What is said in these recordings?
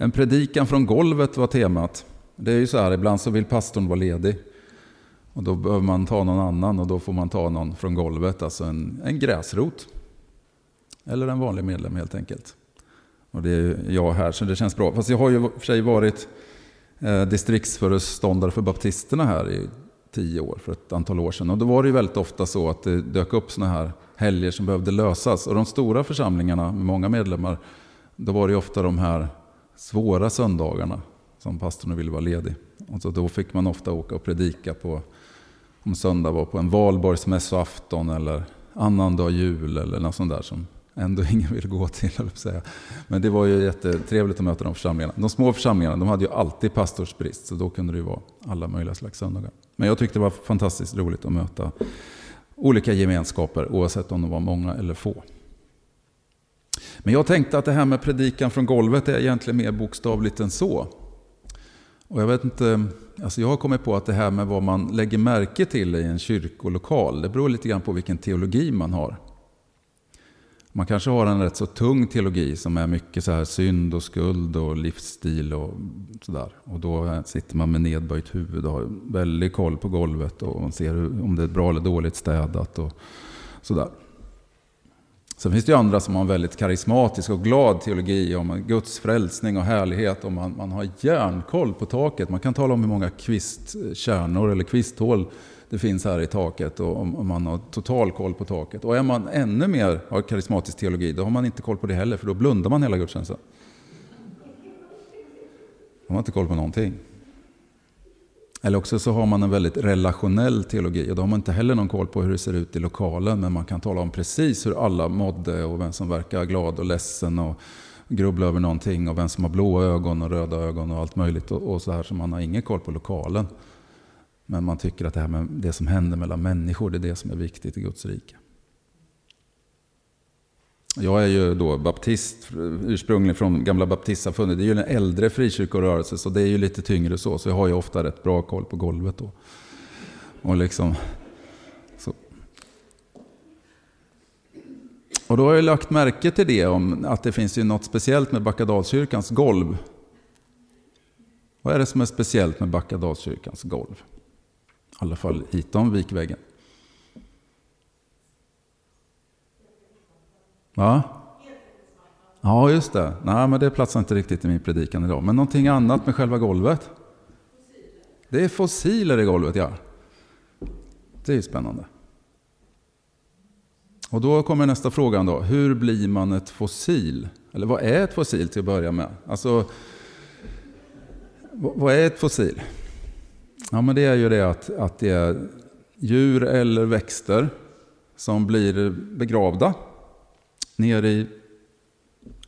En predikan från golvet var temat. Det är ju så här, ibland så vill pastorn vara ledig. Och då behöver man ta någon annan och då får man ta någon från golvet, alltså en, en gräsrot. Eller en vanlig medlem helt enkelt. Och det är jag här, så det känns bra. Fast jag har ju för sig varit eh, distriktsföreståndare för baptisterna här i tio år, för ett antal år sedan. Och då var det ju väldigt ofta så att det dök upp sådana här helger som behövde lösas. Och de stora församlingarna med många medlemmar, då var det ju ofta de här svåra söndagarna som pastorn ville vara ledig. Och så då fick man ofta åka och predika på, om söndag var på en valborgsmässoafton eller annandag jul eller något sånt där som ändå ingen vill gå till. Säga. Men det var ju jättetrevligt att möta de församlingarna. De små församlingarna de hade ju alltid pastorsbrist, så då kunde det ju vara alla möjliga slags söndagar. Men jag tyckte det var fantastiskt roligt att möta olika gemenskaper, oavsett om de var många eller få. Men jag tänkte att det här med predikan från golvet är egentligen mer bokstavligt än så. Och jag vet inte, alltså jag har kommit på att det här med vad man lägger märke till i en kyrkolokal, det beror lite grann på vilken teologi man har. Man kanske har en rätt så tung teologi som är mycket så här synd och skuld och livsstil och sådär. Och då sitter man med nedböjt huvud och har väldigt koll på golvet och man ser om det är bra eller dåligt städat och sådär. Sen finns det ju andra som har en väldigt karismatisk och glad teologi om Guds frälsning och härlighet. Och man, man har järnkoll på taket. Man kan tala om hur många kvistkärnor eller kvisthål det finns här i taket och om man har total koll på taket. Och är man ännu mer av karismatisk teologi, då har man inte koll på det heller, för då blundar man hela gudstjänsten. Man har inte koll på någonting. Eller också så har man en väldigt relationell teologi och då har man inte heller någon koll på hur det ser ut i lokalen, men man kan tala om precis hur alla mådde och vem som verkar glad och ledsen och grubbla över någonting och vem som har blåa ögon och röda ögon och allt möjligt och, och så här, så man har ingen koll på lokalen. Men man tycker att det här med det som händer mellan människor, det är det som är viktigt i Guds rike. Jag är ju då baptist, ursprungligen från gamla baptistsamfundet. Det är ju en äldre frikyrkorörelse, så det är ju lite tyngre så. Så jag har ju ofta rätt bra koll på golvet då. Och liksom, så. Och då har jag lagt märke till det, om att det finns ju något speciellt med Backadalskyrkans golv. Vad är det som är speciellt med Backadalskyrkans golv? I alla fall hitom vikväggen. Va? Ja, just det. Nej, men det platsar inte riktigt i min predikan idag. Men någonting annat med själva golvet? Det är fossiler i golvet, ja. Det är ju spännande. Och då kommer nästa fråga då. Hur blir man ett fossil? Eller vad är ett fossil till att börja med? Alltså, vad är ett fossil? Ja, men det är ju det att, att det är djur eller växter som blir begravda ner i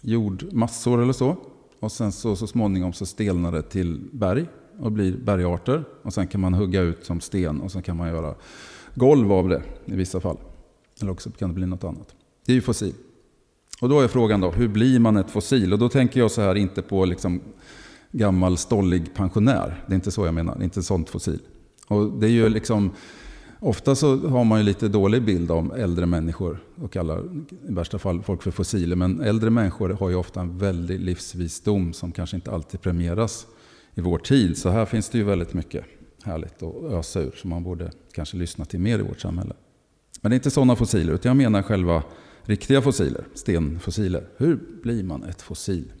jordmassor eller så. Och sen så, så småningom så stelnar det till berg och blir bergarter. Och sen kan man hugga ut som sten och sen kan man göra golv av det i vissa fall. Eller också kan det bli något annat. Det är ju fossil. Och då är frågan då, hur blir man ett fossil? Och då tänker jag så här, inte på liksom gammal stollig pensionär. Det är inte så jag menar, det är inte ett sånt fossil. Och det är ju liksom, ofta så har man ju lite dålig bild om äldre människor och kallar i värsta fall folk för fossiler. Men äldre människor har ju ofta en väldig livsvisdom som kanske inte alltid premieras i vår tid. Så här finns det ju väldigt mycket härligt att ösa ur som man borde kanske lyssna till mer i vårt samhälle. Men det är inte sådana fossiler, utan jag menar själva riktiga fossiler, stenfossiler. Hur blir man ett fossil?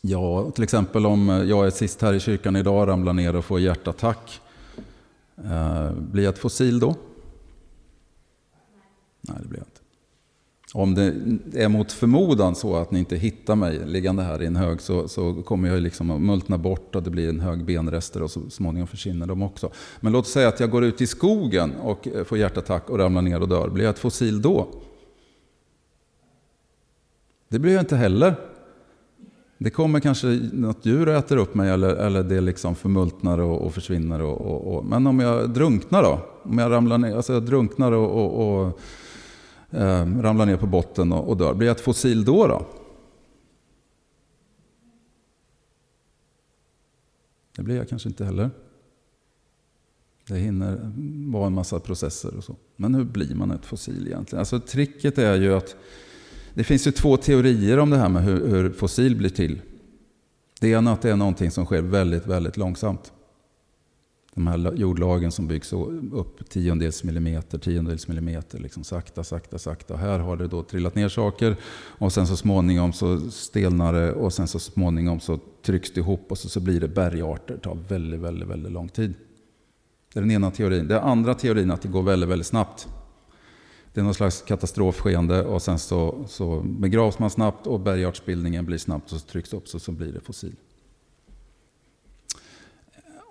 Ja, till exempel om jag är sist här i kyrkan idag, ramlar ner och får hjärtattack. Eh, blir jag ett fossil då? Nej, det blir jag inte. Om det är mot förmodan så att ni inte hittar mig liggande här i en hög så, så kommer jag liksom att multna bort och det blir en hög benrester och så småningom försvinner de också. Men låt säga att jag går ut i skogen och eh, får hjärtattack och ramlar ner och dör. Blir jag ett fossil då? Det blir jag inte heller. Det kommer kanske något djur och äter upp mig eller, eller det liksom förmultnar och, och försvinner. Och, och, och, Men om jag drunknar då? Om jag ramlar ner, alltså jag drunknar och, och eh, ramlar ner på botten och, dör. Blir jag ett fossil då? då? Det blir jag kanske inte heller. Det hinner vara en massa processer och så. Men hur blir man ett fossil egentligen? Alltså tricket är ju att det finns ju två teorier om det här med hur, hur fossil blir till. Det ena är att det är någonting som sker väldigt, väldigt långsamt. De här jordlagen som byggs upp tiondels millimeter, tiondels millimeter, liksom sakta, sakta, sakta. Här har det då trillat ner saker och sen så småningom så stelnar det och sen så småningom så trycks det ihop och så, så blir det bergarter. Det tar väldigt, väldigt, väldigt lång tid. Det är den ena teorin. Den andra teorin är att det går väldigt, väldigt snabbt. Det är någon slags katastrofskeende och sen så, så begravs man snabbt och bergartsbildningen blir snabbt och så trycks upp så, så blir det fossil.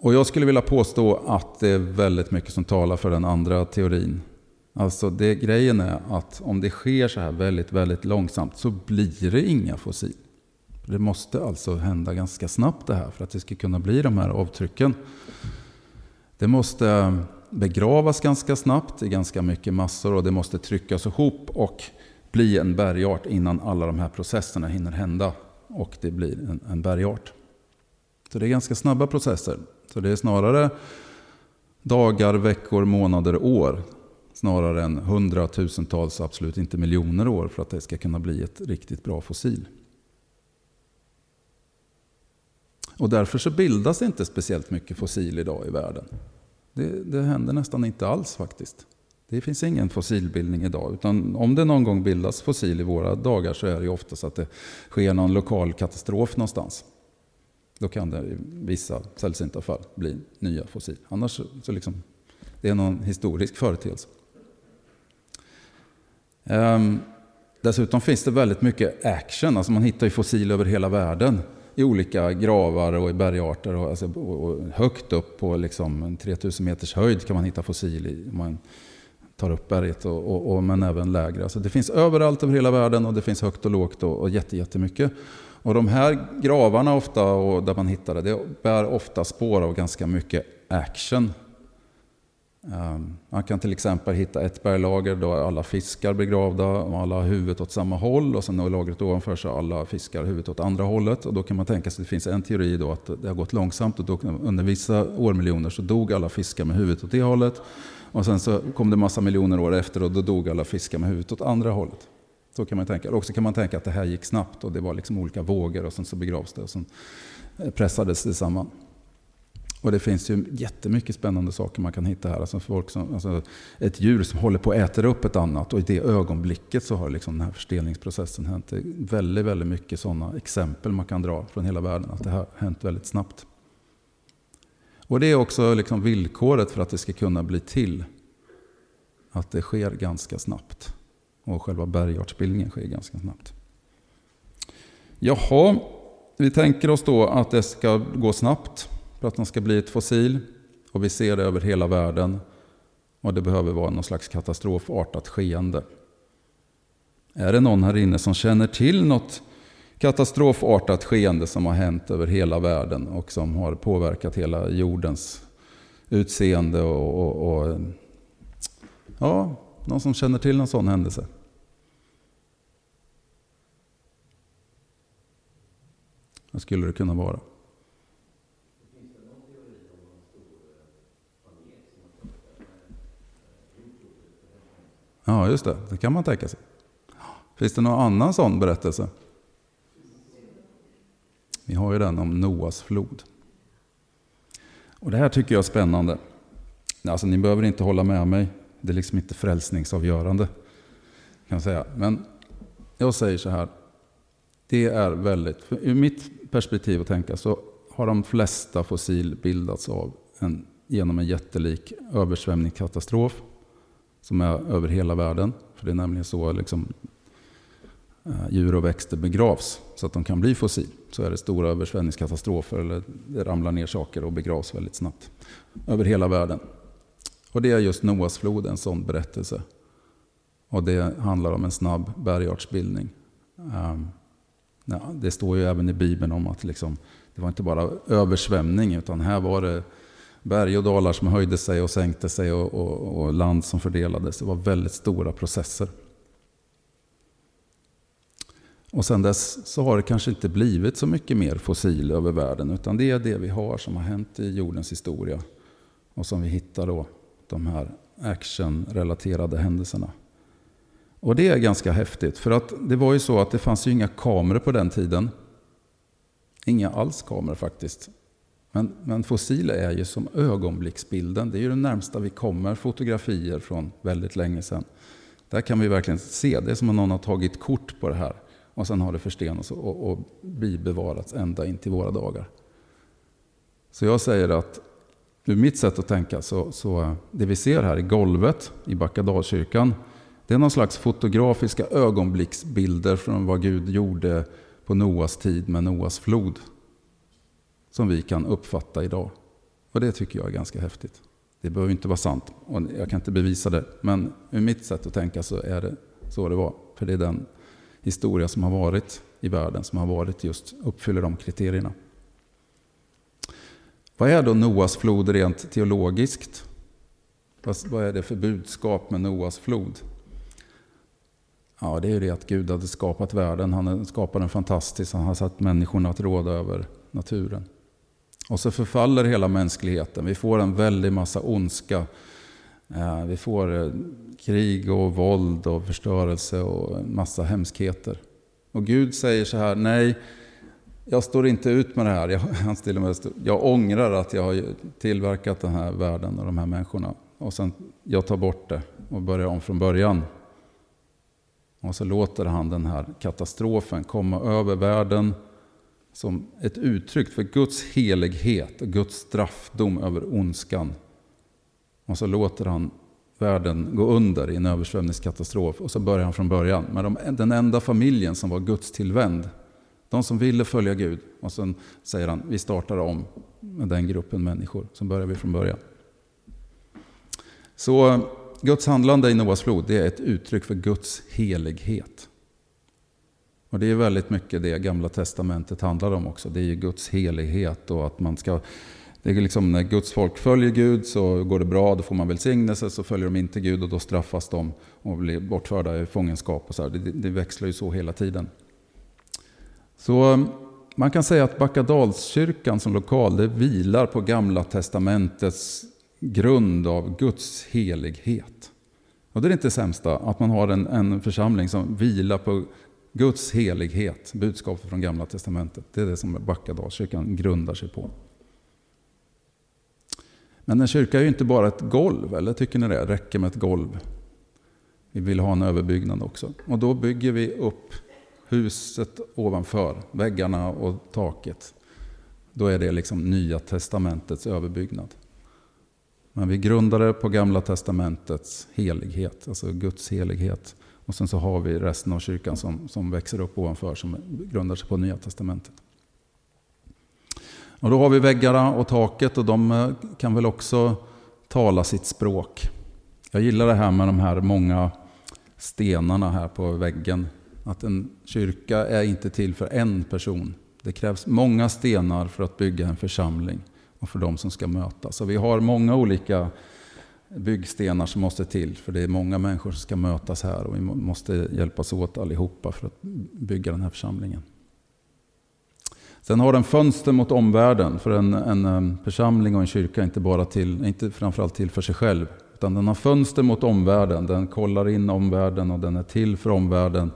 Och jag skulle vilja påstå att det är väldigt mycket som talar för den andra teorin. Alltså det, grejen är att om det sker så här väldigt, väldigt långsamt så blir det inga fossil. Det måste alltså hända ganska snabbt det här för att det ska kunna bli de här avtrycken. Det måste begravas ganska snabbt i ganska mycket massor och det måste tryckas ihop och bli en bergart innan alla de här processerna hinner hända och det blir en, en bergart. Så det är ganska snabba processer. Så det är snarare dagar, veckor, månader, år. Snarare än hundratusentals, absolut inte miljoner år för att det ska kunna bli ett riktigt bra fossil. Och därför så bildas det inte speciellt mycket fossil idag i världen. Det, det händer nästan inte alls faktiskt. Det finns ingen fossilbildning idag. Utan om det någon gång bildas fossil i våra dagar så är det oftast att det sker någon lokal katastrof någonstans. Då kan det i vissa sällsynta fall bli nya fossil. Annars så liksom, det är någon historisk företeelse. Ehm, dessutom finns det väldigt mycket action. Alltså man hittar ju fossil över hela världen. I olika gravar och i bergarter. Och, alltså, och högt upp på liksom 3000 meters höjd kan man hitta fossil i. Man tar upp berget. Och, och, och, men även lägre. Alltså det finns överallt över hela världen och det finns högt och lågt och, och jättemycket. Och de här gravarna ofta, och där man hittar det, det bär ofta spår av ganska mycket action. Ehm, man kan till exempel hitta ett berglager där alla fiskar begravda och alla har huvudet åt samma håll och sen har lagret ovanför så alla fiskar huvudet åt andra hållet. Och då kan man tänka sig att det finns en teori då att det har gått långsamt och då, under vissa årmiljoner så dog alla fiskar med huvudet åt det hållet. Och sen så kom det massa miljoner år efter och då dog alla fiskar med huvudet åt andra hållet. Så kan man tänka. Eller också kan man tänka att det här gick snabbt och det var liksom olika vågor och sen så begravs det och sen eh, pressades det samman. Och det finns ju jättemycket spännande saker man kan hitta här. Alltså folk som, alltså ett djur som håller på att äta upp ett annat och i det ögonblicket så har liksom den här förstelningsprocessen hänt. Det är väldigt, väldigt mycket sådana exempel man kan dra från hela världen. Att det har hänt väldigt snabbt. Och det är också liksom villkoret för att det ska kunna bli till. Att det sker ganska snabbt. Och själva bergartsbildningen sker ganska snabbt. Jaha, vi tänker oss då att det ska gå snabbt för att den ska bli ett fossil. Och vi ser det över hela världen. Och det behöver vara någon slags katastrofartat skeende. Är det någon här inne som känner till något katastrofartat skeende som har hänt över hela världen och som har påverkat hela jordens utseende och, och, och ja, någon som känner till en sån händelse? Vad skulle det kunna vara? Ja, just det. Det kan man tänka sig. Finns det någon annan sån berättelse? Vi har ju den om Noas flod. Och Det här tycker jag är spännande. Alltså, ni behöver inte hålla med mig. Det är liksom inte frälsningsavgörande. Kan jag säga. Men jag säger så här. Det är väldigt, ur mitt perspektiv att tänka så har de flesta fossil bildats av en, genom en jättelik översvämningskatastrof som är över hela världen. För det är nämligen så liksom, eh, djur och växter begravs så att de kan bli fossil. Så är det stora översvämningskatastrofer eller det ramlar ner saker och begravs väldigt snabbt. Över hela världen. Och det är just Noas flod, en sån berättelse. Och det handlar om en snabb bergartsbildning. Um, ja, det står ju även i Bibeln om att liksom, det var inte bara översvämning utan här var det berg och dalar som höjde sig och sänkte sig och, och, och land som fördelades. Det var väldigt stora processer. Och sen dess så har det kanske inte blivit så mycket mer fossil över världen. Utan det är det vi har som har hänt i jordens historia. Och som vi hittar då, de här actionrelaterade händelserna. Och det är ganska häftigt, för att det var ju så att det fanns ju inga kameror på den tiden. Inga alls kameror faktiskt. Men, men fossiler är ju som ögonblicksbilden. Det är ju det närmsta vi kommer fotografier från väldigt länge sedan. Där kan vi verkligen se, det är som om någon har tagit kort på det här. Och sen har det förstenats och, och bibevarats ända in till våra dagar. Så jag säger att ur mitt sätt att tänka så, så eh, det vi ser här i golvet i Backadalskyrkan det är någon slags fotografiska ögonblicksbilder från vad Gud gjorde på Noas tid med Noas flod. Som vi kan uppfatta idag. Och det tycker jag är ganska häftigt. Det behöver inte vara sant och jag kan inte bevisa det. Men ur mitt sätt att tänka så är det så det var. För det är den historia som har varit i världen som har varit just uppfyller de kriterierna. Vad är då Noas flod rent teologiskt? Vad är det för budskap med Noas flod? Ja, det är ju det att Gud hade skapat världen. Han skapade den fantastiskt. Han har satt människorna att råda över naturen. Och så förfaller hela mänskligheten. Vi får en väldig massa ondska. Eh, vi får eh, krig och våld och förstörelse och en massa hemskheter. Och Gud säger så här, nej, jag står inte ut med det här. Jag, han till med, jag ångrar att jag har tillverkat den här världen och de här människorna. Och sen, jag tar bort det och börjar om från början. Och så låter han den här katastrofen komma över världen som ett uttryck för Guds helighet och Guds straffdom över ondskan. Och så låter han världen gå under i en översvämningskatastrof och så börjar han från början med de, den enda familjen som var Guds tillvänd. De som ville följa Gud. Och sen säger han, vi startar om med den gruppen människor. Så börjar vi från början. Så Guds handlande i Noas flod det är ett uttryck för Guds helighet. Och Det är väldigt mycket det Gamla Testamentet handlar om också. Det är ju Guds helighet och att man ska... Det är liksom när Guds folk följer Gud så går det bra, då får man välsignelse. Så följer de inte Gud och då straffas de och blir bortförda i fångenskap. Och så här. Det, det växlar ju så hela tiden. Så um, man kan säga att Backadalskyrkan som lokal det vilar på Gamla Testamentets grund av Guds helighet. Och det är inte det sämsta, att man har en, en församling som vilar på Guds helighet, budskapet från Gamla Testamentet. Det är det som Backadalskyrkan grundar sig på. Men en kyrka är ju inte bara ett golv, eller tycker ni det? Räcker med ett golv? Vi vill ha en överbyggnad också. Och då bygger vi upp huset ovanför, väggarna och taket. Då är det liksom Nya Testamentets överbyggnad. Men vi grundar det på Gamla Testamentets helighet, alltså Guds helighet. Och sen så har vi resten av kyrkan som, som växer upp ovanför, som grundar sig på Nya Testamentet. Och då har vi väggarna och taket och de eh, kan väl också tala sitt språk. Jag gillar det här med de här många stenarna här på väggen. Att en kyrka är inte till för en person. Det krävs många stenar för att bygga en församling och för de som ska mötas. Så vi har många olika byggstenar som måste till. För det är många människor som ska mötas här och vi måste hjälpas åt allihopa för att bygga den här församlingen. Sen har den fönster mot omvärlden. För en, en församling och en kyrka är inte, bara till, inte framförallt till för sig själv. Utan den har fönster mot omvärlden. Den kollar in omvärlden och den är till för omvärlden.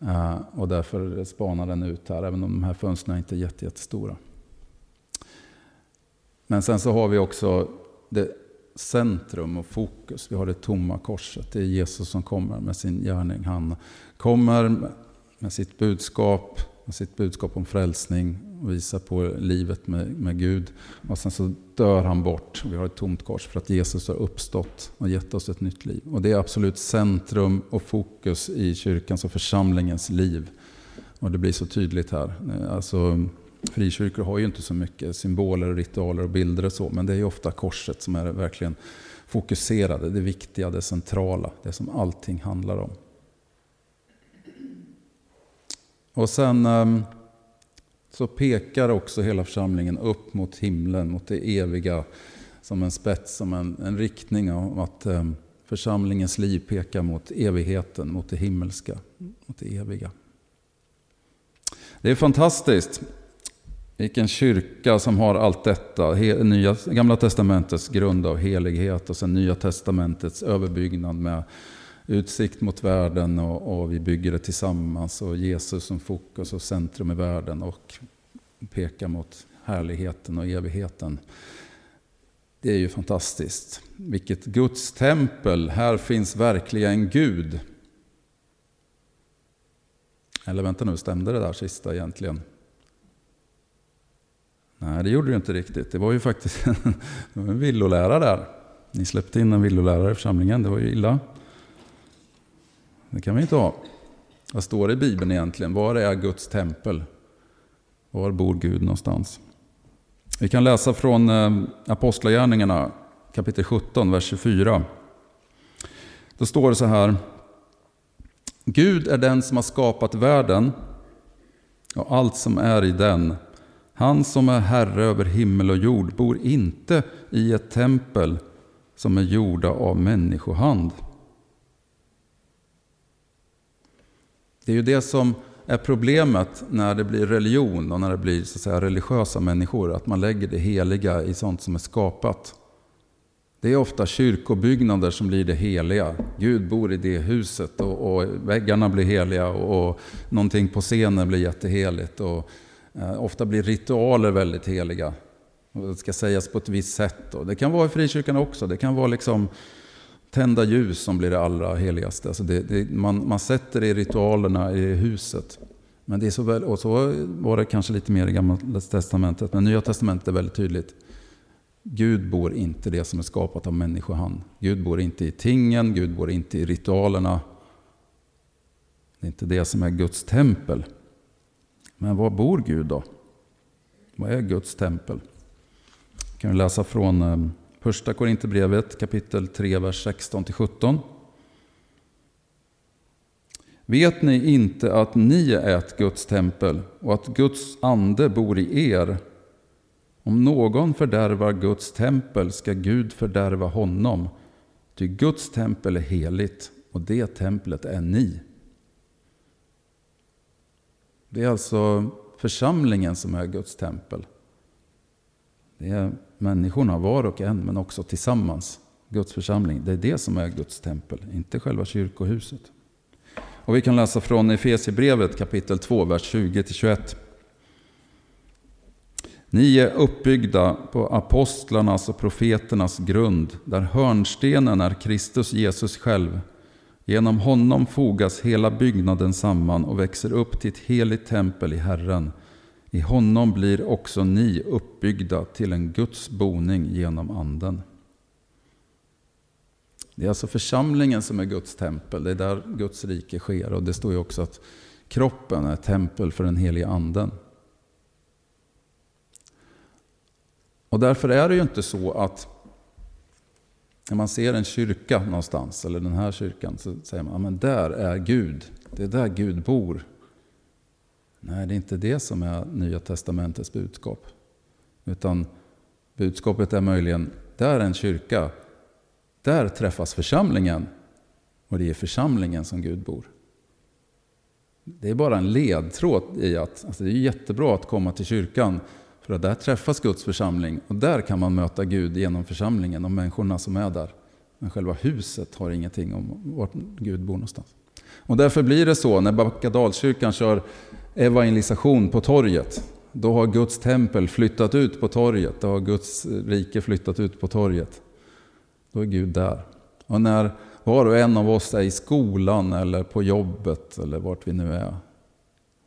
Eh, och därför spanar den ut här, även om de här fönstren inte är jättestora. Men sen så har vi också det centrum och fokus. Vi har det tomma korset. Det är Jesus som kommer med sin gärning. Han kommer med sitt budskap, med sitt budskap om frälsning och visar på livet med, med Gud. Och sen så dör han bort. Vi har ett tomt kors för att Jesus har uppstått och gett oss ett nytt liv. Och det är absolut centrum och fokus i kyrkans och församlingens liv. Och det blir så tydligt här. Alltså, Frikyrkor har ju inte så mycket symboler, ritualer och bilder och så, men det är ju ofta korset som är verkligen fokuserade, det viktiga, det centrala, det som allting handlar om. Och sen ehm, så pekar också hela församlingen upp mot himlen, mot det eviga, som en spets, som en, en riktning av att ehm, församlingens liv pekar mot evigheten, mot det himmelska, mot det eviga. Det är fantastiskt. Vilken kyrka som har allt detta. Nya, Gamla testamentets grund av helighet och sen Nya testamentets överbyggnad med utsikt mot världen och, och, vi bygger det tillsammans. Och Jesus som fokus och centrum i världen och pekar mot härligheten och evigheten. Det är ju fantastiskt. Vilket Guds tempel. Här finns verkligen Gud. Eller vänta nu, stämde det där sista egentligen? Nej, det gjorde det inte riktigt. Det var ju faktiskt en, en villolärare där. Ni släppte in en villolärare i församlingen, det var ju illa. Det kan vi inte ha. Vad står det i Bibeln egentligen? Var är Guds tempel? Var bor Gud någonstans? Vi kan läsa från eh, Apostlagärningarna kapitel 17, vers 24. Då står det så här. Gud är den som har skapat världen och allt som är i den. Han som är herre över himmel och jord bor inte i ett tempel som är gjorda av människohand. Det är ju det som är problemet när det blir religion och när det blir så att säga, religiösa människor. Att man lägger det heliga i sånt som är skapat. Det är ofta kyrkobyggnader som blir det heliga. Gud bor i det huset och, och väggarna blir heliga och, och någonting på scenen blir jätteheligt. Och, Eh, ofta blir ritualer väldigt heliga. Och det ska sägas på ett visst sätt. Då. det kan vara i frikyrkan också. Det kan vara liksom tända ljus som blir det allra heligaste. Alltså det, det, man, man sätter det i ritualerna i huset. Men det är så väl, och så var det kanske lite mer i Gamla Testamentet. Men Nya Testamentet är väldigt tydligt. Gud bor inte det som är skapat av människohand. Gud bor inte i tingen, Gud bor inte i ritualerna. Det är inte det som är Guds tempel. Men var bor Gud då? Vad är Guds tempel? kan vi läsa från eh, Första Korinthierbrevet kapitel 3, vers 16-17. Vet ni inte att ni är ett Guds tempel och att Guds ande bor i er? Om någon fördärvar Guds tempel ska Gud fördärva honom. Ty Guds tempel är heligt och det templet är ni. Det är alltså församlingen som är Guds tempel. Det är människorna, var och en, men också tillsammans. Guds församling. Det är det som är Guds tempel, inte själva kyrkohuset. Och vi kan läsa från Efesierbrevet kapitel 2, vers 20-21. Ni är uppbyggda på apostlarnas och profeternas grund, där hörnstenen är Kristus Jesus själv. Genom honom fogas hela byggnaden samman och växer upp till ett heligt tempel i Herren. I honom blir också ni uppbyggda till en Guds boning genom Anden. Det är alltså församlingen som är Guds tempel. Det är där Guds rike sker. Och det står ju också att kroppen är tempel för den heliga Anden. Och därför är det ju inte så att när man ser en kyrka någonstans, eller den här kyrkan, så säger man att där är Gud. Det är där Gud bor. Nej, det är inte det som är Nya Testamentets budskap. Utan budskapet är möjligen, där är en kyrka, där träffas församlingen. Och det är församlingen som Gud bor. Det är bara en ledtråd i att alltså det är jättebra att komma till kyrkan för att där träffas Guds församling och där kan man möta Gud genom församlingen och människorna som är där. Men själva huset har ingenting om vart Gud bor någonstans. Och därför blir det så när Backadalskyrkan kör evangelisation på torget. Då har Guds tempel flyttat ut på torget. Då har Guds rike flyttat ut på torget. Då är Gud där. Och när var och en av oss är i skolan eller på jobbet eller vart vi nu är.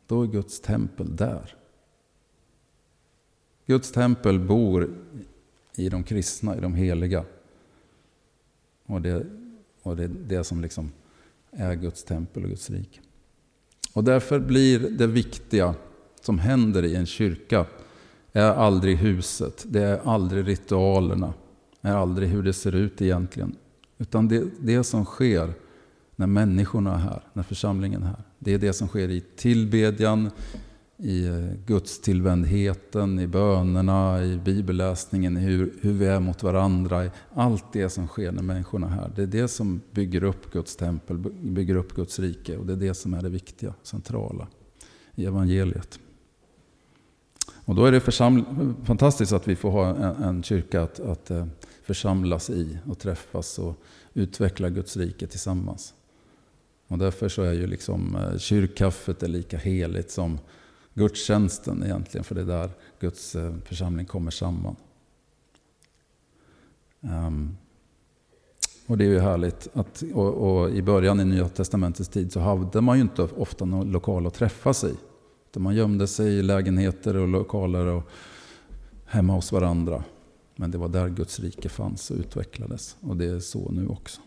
Då är Guds tempel där. Guds tempel bor i de kristna, i de heliga. Och det, och det är det som liksom är Guds tempel och Guds rike. Och därför blir det viktiga som händer i en kyrka är aldrig huset, det är aldrig ritualerna, är aldrig hur det ser ut egentligen. Utan det, det som sker när människorna är här, när församlingen är här. Det är det som sker i tillbedjan, i eh, gudstillvändheten, i bönerna, i bibelläsningen, i hur, hur vi är mot varandra. i Allt det som sker när människorna är här. Det är det som bygger upp Guds tempel, bygger upp Guds rike. Och det är det som är det viktiga, centrala i evangeliet. Och då är det fantastiskt att vi får ha en, en kyrka att, att eh, församlas i och träffas och utveckla Guds rike tillsammans. Och därför så är ju liksom eh, kyrkkaffet är lika heligt som gudstjänsten egentligen. För det är där Guds eh, församling kommer samman. Um, och det är ju härligt. Att, och, och, I början i Nya Testamentets tid så hade man ju inte ofta någon lokal att träffas i. Utan man gömde sig i lägenheter och lokaler och hemma hos varandra. Men det var där Guds rike fanns och utvecklades. Och det är så nu också.